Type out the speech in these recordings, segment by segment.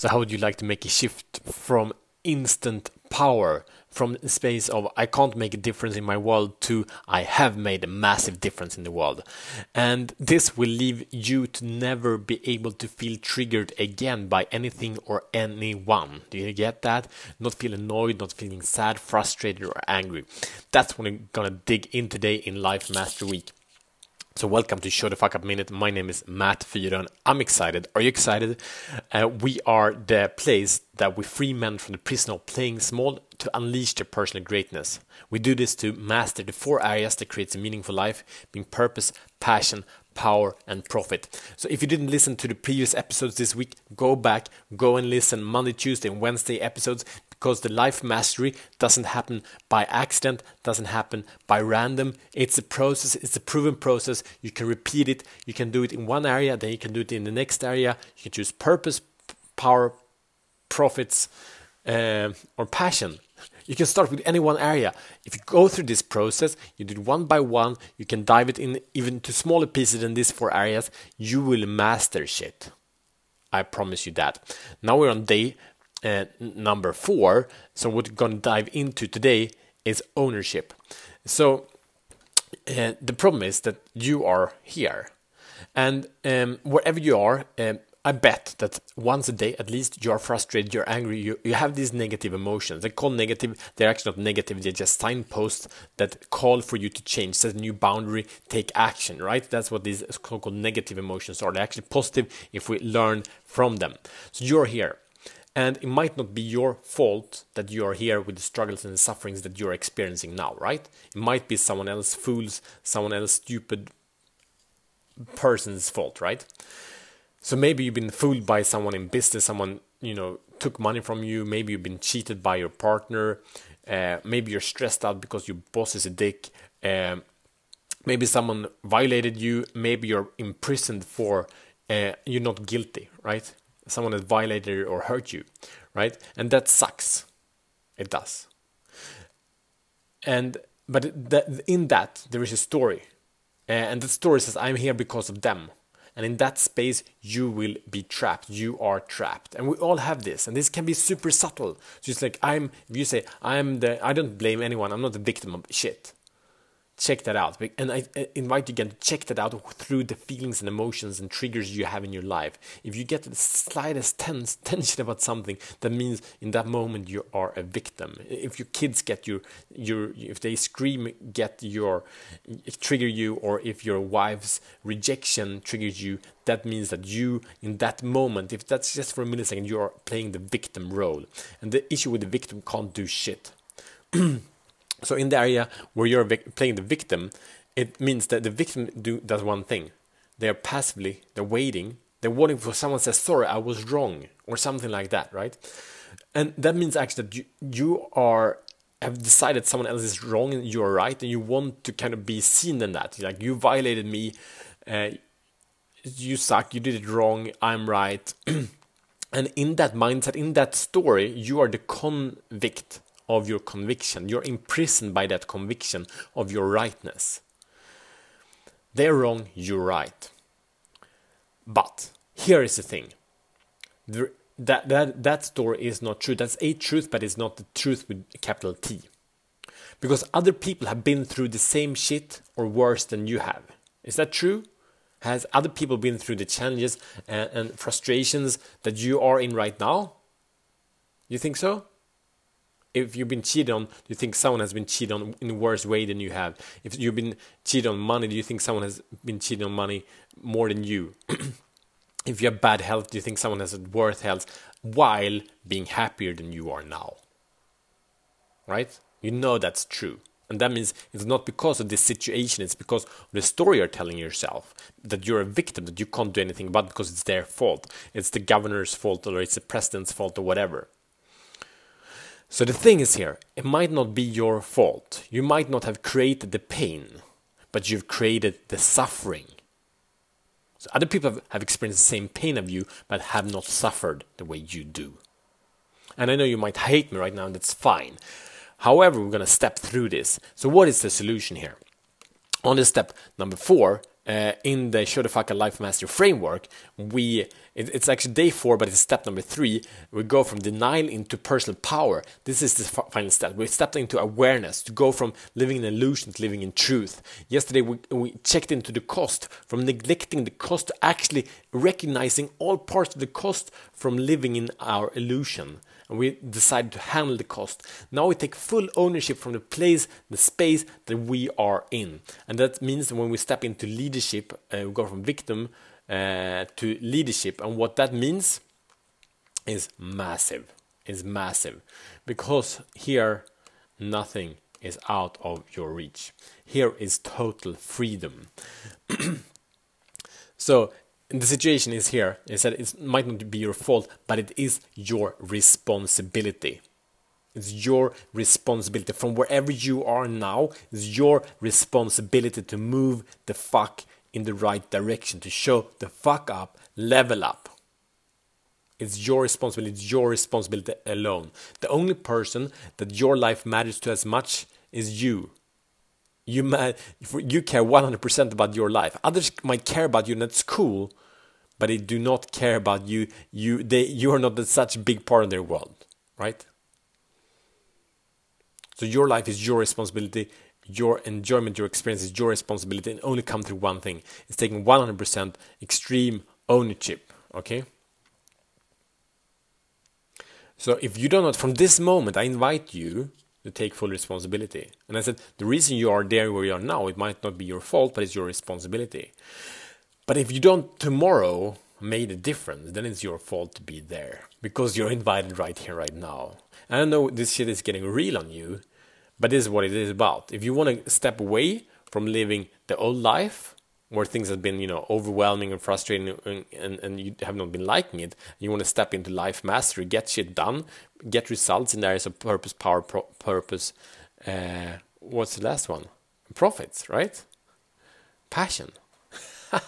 So, how would you like to make a shift from instant power, from the space of I can't make a difference in my world to I have made a massive difference in the world? And this will leave you to never be able to feel triggered again by anything or anyone. Do you get that? Not feel annoyed, not feeling sad, frustrated, or angry. That's what I'm gonna dig in today in Life Master Week. So welcome to Show the Fuck Up Minute. My name is Matt Fyron. I'm excited. Are you excited? Uh, we are the place that we free men from the prison of playing small to unleash their personal greatness. We do this to master the four areas that creates a meaningful life, being purpose, passion, power, and profit. So if you didn't listen to the previous episodes this week, go back, go and listen Monday, Tuesday, and Wednesday episodes because the life mastery doesn't happen by accident, doesn't happen by random. It's a process, it's a proven process. You can repeat it, you can do it in one area, then you can do it in the next area. You can choose purpose, power, profits, uh, or passion. You can start with any one area. If you go through this process, you do it one by one, you can dive it in even to smaller pieces than these four areas, you will master shit. I promise you that. Now we're on day uh, number four. So what we're going to dive into today is ownership. So uh, the problem is that you are here, and um, wherever you are, um, I bet that once a day at least you are frustrated, you're angry, you, you have these negative emotions. They're called negative, they're actually not negative, they're just signposts that call for you to change, set a new boundary, take action, right? That's what these so-called negative emotions are. They're actually positive if we learn from them. So you're here. And it might not be your fault that you are here with the struggles and the sufferings that you're experiencing now, right? It might be someone else fools, someone else stupid person's fault, right? So maybe you've been fooled by someone in business, someone, you know, took money from you, maybe you've been cheated by your partner, uh, maybe you're stressed out because your boss is a dick, um, maybe someone violated you, maybe you're imprisoned for uh, you're not guilty, right? Someone has violated or hurt you, right? And that sucks. It does. And but that, in that there is a story, and the story says, "I'm here because of them." And in that space, you will be trapped. You are trapped, and we all have this. And this can be super subtle. Just like I'm, if you say I'm the, I don't blame anyone. I'm not the victim of shit check that out. And I invite you again to check that out through the feelings and emotions and triggers you have in your life. If you get the slightest tense, tension about something, that means in that moment you are a victim. If your kids get your, your if they scream, get your, trigger you, or if your wife's rejection triggers you, that means that you, in that moment, if that's just for a millisecond, you are playing the victim role. And the issue with the victim can't do shit. So in the area where you're playing the victim, it means that the victim do, does one thing. They're passively, they're waiting, they're waiting for someone to say, sorry, I was wrong, or something like that, right? And that means actually that you, you are have decided someone else is wrong and you're right, and you want to kind of be seen in that. Like you violated me, uh, you suck, you did it wrong, I'm right. and in that mindset, in that story, you are the convict of your conviction. You're imprisoned by that conviction of your rightness. They're wrong, you're right. But here is the thing. that, that, that story is not true. That's a truth, but it's not the truth with capital T. Because other people have been through the same shit or worse than you have. Is that true? Has other people been through the challenges and, and frustrations that you are in right now? You think so? If you've been cheated on, do you think someone has been cheated on in a worse way than you have? If you've been cheated on money, do you think someone has been cheated on money more than you? if you have bad health, do you think someone has worse health while being happier than you are now? Right? You know that's true. And that means it's not because of this situation, it's because of the story you're telling yourself that you're a victim, that you can't do anything about because it's their fault. It's the governor's fault or it's the president's fault or whatever. So the thing is here, it might not be your fault. You might not have created the pain, but you've created the suffering. So other people have experienced the same pain of you, but have not suffered the way you do. And I know you might hate me right now, and that's fine. However, we're going to step through this. So, what is the solution here? On this step number four, uh, in the Show the Life Master framework, we it's actually day four, but it's step number three. We go from denial into personal power. This is the final step. We stepped into awareness to go from living in illusion to living in truth. Yesterday, we, we checked into the cost from neglecting the cost to actually recognizing all parts of the cost from living in our illusion. And we decided to handle the cost. Now we take full ownership from the place, the space that we are in. And that means when we step into leadership, uh, we go from victim uh, to leadership. And what that means is massive. Is massive because here nothing is out of your reach. Here is total freedom. so the situation is here is that it might not be your fault, but it is your responsibility. It's your responsibility from wherever you are now. It's your responsibility to move the fuck in the right direction, to show the fuck up, level up. It's your responsibility, it's your responsibility alone. The only person that your life matters to as much is you. You, you care 100% about your life. Others might care about you, and that's cool, but they do not care about you. You, they, you are not such a big part of their world, right? So your life is your responsibility your enjoyment, your experience is your responsibility and only come through one thing. It's taking 100% extreme ownership. Okay? So if you don't know, from this moment, I invite you to take full responsibility. And I said, the reason you are there where you are now, it might not be your fault, but it's your responsibility. But if you don't tomorrow made a difference, then it's your fault to be there because you're invited right here, right now. And I know this shit is getting real on you, but this is what it is about. If you want to step away from living the old life, where things have been, you know, overwhelming and frustrating, and, and, and you have not been liking it, you want to step into life mastery, get shit done, get results in areas of purpose, power, pro- purpose. Uh, what's the last one? Profits, right? Passion.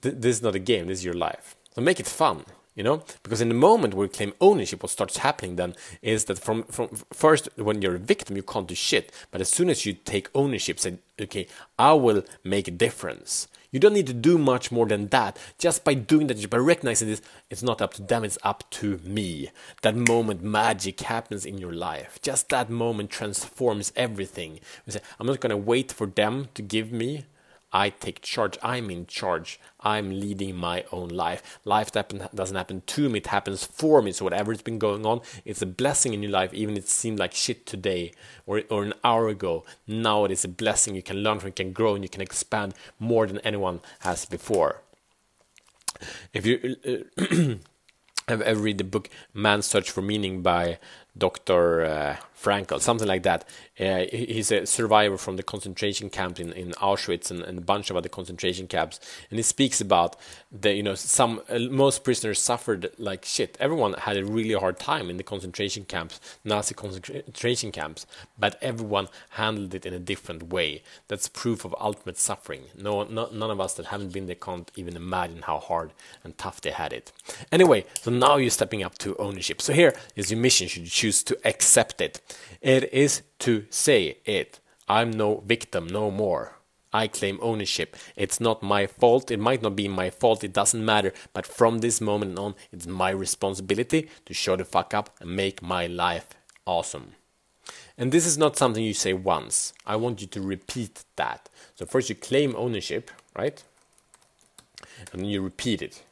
this is not a game. This is your life. So make it fun you know? Because in the moment where you claim ownership what starts happening then is that from from first when you're a victim you can't do shit. But as soon as you take ownership say okay i will make a difference. You don't need to do much more than that. Just by doing that by recognizing this it's not up to them it's up to me. That moment magic happens in your life. Just that moment transforms everything. You say i'm not going to wait for them to give me I take charge. I'm in charge. I'm leading my own life. Life doesn't happen to me, it happens for me. So, whatever's been going on, it's a blessing in your life, even if it seemed like shit today or, or an hour ago. Now it is a blessing. You can learn from, you can grow, and you can expand more than anyone has before. If you uh, have ever read the book Man's Search for Meaning by Dr. Uh, Frankl, something like that. Uh, he's a survivor from the concentration camp in, in Auschwitz and, and, a bunch of other concentration camps, and he speaks about the you know some uh, most prisoners suffered like shit. Everyone had a really hard time in the concentration camps, Nazi concentration camps, but everyone handled it in a different way. That's proof of ultimate suffering. No, not, none of us that haven't been there can't even imagine how hard and tough they had it. Anyway, so now you're stepping up to ownership. So here is your mission. Should you choose to accept it? It is to say it. I'm no victim no more. I claim ownership. It's not my fault. It might not be my fault. It doesn't matter. But from this moment on, it's my responsibility to show the fuck up and make my life awesome. And this is not something you say once. I want you to repeat that. So first you claim ownership, right? And then you repeat it.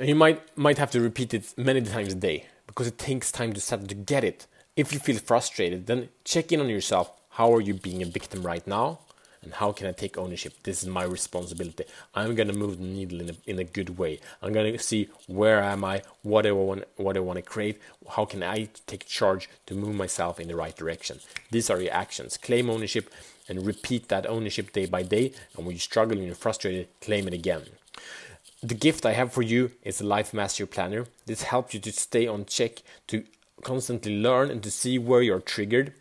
You might might have to repeat it many times a day because it takes time to start to get it. If you feel frustrated, then check in on yourself. How are you being a victim right now? And how can I take ownership? This is my responsibility. I'm gonna move the needle in a, in a good way. I'm gonna see where am I, what I want, what I want to create. How can I take charge to move myself in the right direction? These are your actions. Claim ownership and repeat that ownership day by day. And when you struggle and you're frustrated, claim it again. The gift I have for you is a Life Mastery Planner. This helps you to stay on check, to constantly learn and to see where you're triggered.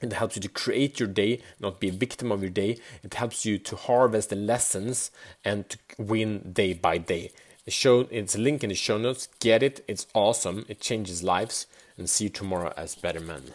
It helps you to create your day, not be a victim of your day. It helps you to harvest the lessons and to win day by day. Show, it's a link in the show notes. Get it. It's awesome. It changes lives. And see you tomorrow as better men.